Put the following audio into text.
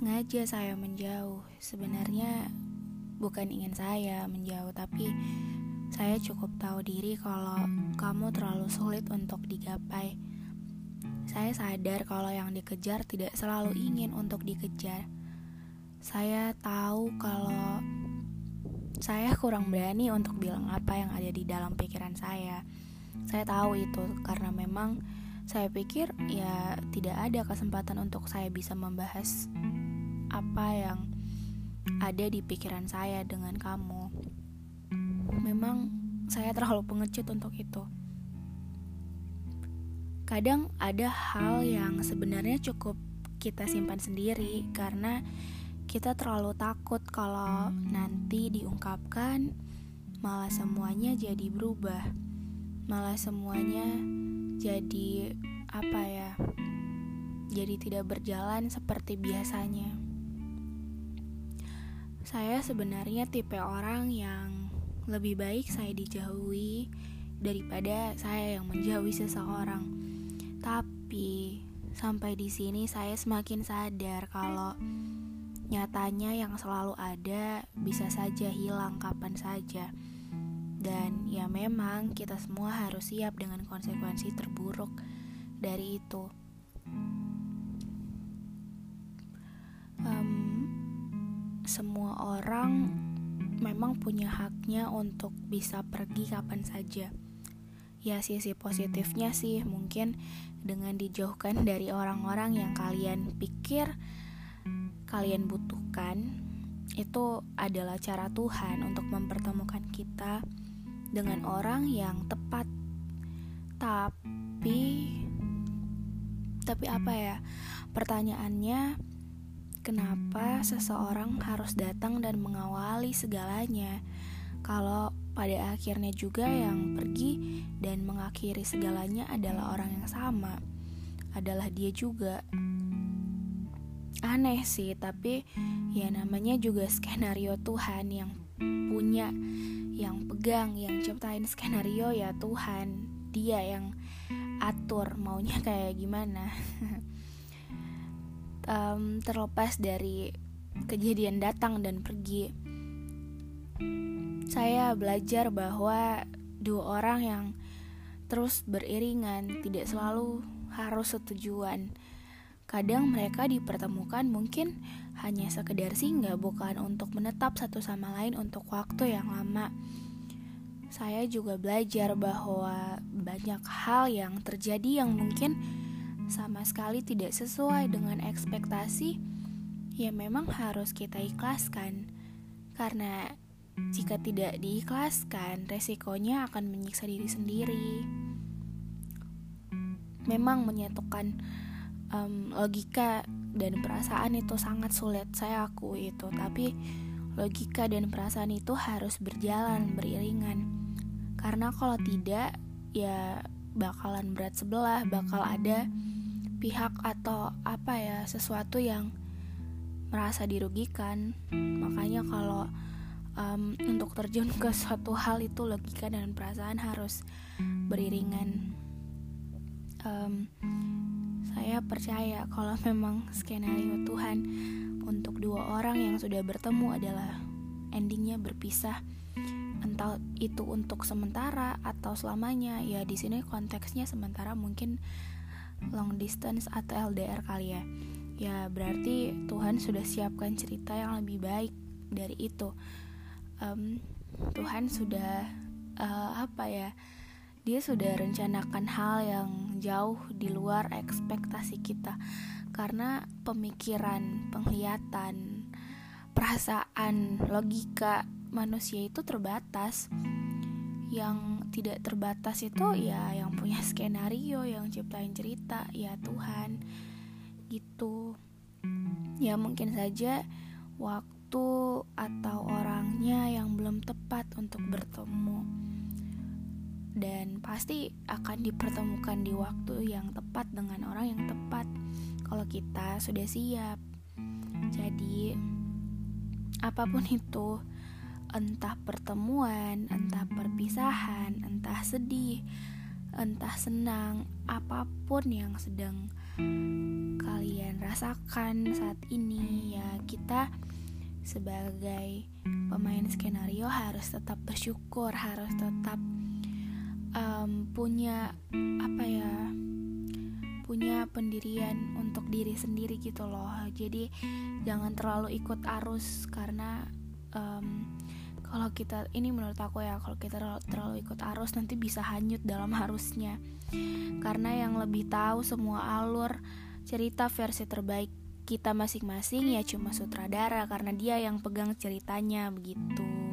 sengaja saya menjauh. Sebenarnya bukan ingin saya menjauh, tapi saya cukup tahu diri kalau kamu terlalu sulit untuk digapai. Saya sadar kalau yang dikejar tidak selalu ingin untuk dikejar. Saya tahu kalau saya kurang berani untuk bilang apa yang ada di dalam pikiran saya. Saya tahu itu karena memang saya pikir ya tidak ada kesempatan untuk saya bisa membahas apa yang ada di pikiran saya dengan kamu. Memang saya terlalu pengecut untuk itu. Kadang ada hal yang sebenarnya cukup kita simpan sendiri karena kita terlalu takut kalau nanti diungkapkan malah semuanya jadi berubah. Malah semuanya jadi apa ya? Jadi tidak berjalan seperti biasanya. Saya sebenarnya tipe orang yang lebih baik saya dijauhi daripada saya yang menjauhi seseorang. Tapi sampai di sini saya semakin sadar kalau Nyatanya yang selalu ada bisa saja hilang kapan saja. Dan ya memang kita semua harus siap dengan konsekuensi terburuk dari itu. Orang memang punya haknya untuk bisa pergi kapan saja. Ya sisi positifnya sih mungkin dengan dijauhkan dari orang-orang yang kalian pikir kalian butuhkan itu adalah cara Tuhan untuk mempertemukan kita dengan orang yang tepat. Tapi tapi apa ya? Pertanyaannya kenapa seseorang harus datang dan mengawali segalanya? Kalau pada akhirnya juga yang pergi dan mengakhiri segalanya adalah orang yang sama, adalah dia juga. Aneh sih tapi ya namanya juga skenario Tuhan yang punya yang pegang yang ciptain skenario ya Tuhan. Dia yang atur maunya kayak gimana um, terlepas dari kejadian datang dan pergi saya belajar bahwa dua orang yang terus beriringan tidak selalu harus setujuan Kadang mereka dipertemukan mungkin hanya sekedar singgah bukan untuk menetap satu sama lain untuk waktu yang lama. Saya juga belajar bahwa banyak hal yang terjadi yang mungkin sama sekali tidak sesuai dengan ekspektasi ya memang harus kita ikhlaskan. Karena jika tidak diikhlaskan, resikonya akan menyiksa diri sendiri. Memang menyatukan um, logika dan perasaan itu sangat sulit saya akui itu tapi logika dan perasaan itu harus berjalan beriringan karena kalau tidak ya bakalan berat sebelah bakal ada pihak atau apa ya sesuatu yang merasa dirugikan. Makanya kalau um, untuk terjun ke suatu hal itu logika dan perasaan harus beriringan. Um, saya percaya kalau memang skenario Tuhan untuk dua orang yang sudah bertemu adalah endingnya berpisah. Entah itu untuk sementara atau selamanya ya di sini konteksnya sementara mungkin long distance atau LDR kali ya. Ya berarti Tuhan sudah siapkan cerita yang lebih baik dari itu. Um, Tuhan sudah uh, apa ya dia sudah rencanakan hal yang jauh di luar ekspektasi kita. Karena pemikiran, penglihatan, perasaan, logika manusia itu terbatas. Yang tidak terbatas itu ya yang punya skenario, yang ciptain cerita, ya Tuhan. Gitu. Ya mungkin saja waktu atau orangnya yang belum tepat untuk bertemu dan pasti akan dipertemukan di waktu yang tepat dengan orang yang tepat kalau kita sudah siap. Jadi apa pun itu, entah pertemuan, entah perpisahan, entah sedih, entah senang, apa pun yang sedang kalian rasakan saat ini ya kita sebagai pemain skenario harus tetap bersyukur harus tetap um, punya apa ya punya pendirian untuk diri sendiri gitu loh. Jadi jangan terlalu ikut arus karena um, kalau kita ini menurut aku ya kalau kita terlalu ikut arus nanti bisa hanyut dalam arusnya karena yang lebih tahu semua alur cerita versi terbaik kita masing-masing ya cuma sutradara karena dia yang pegang ceritanya begitu.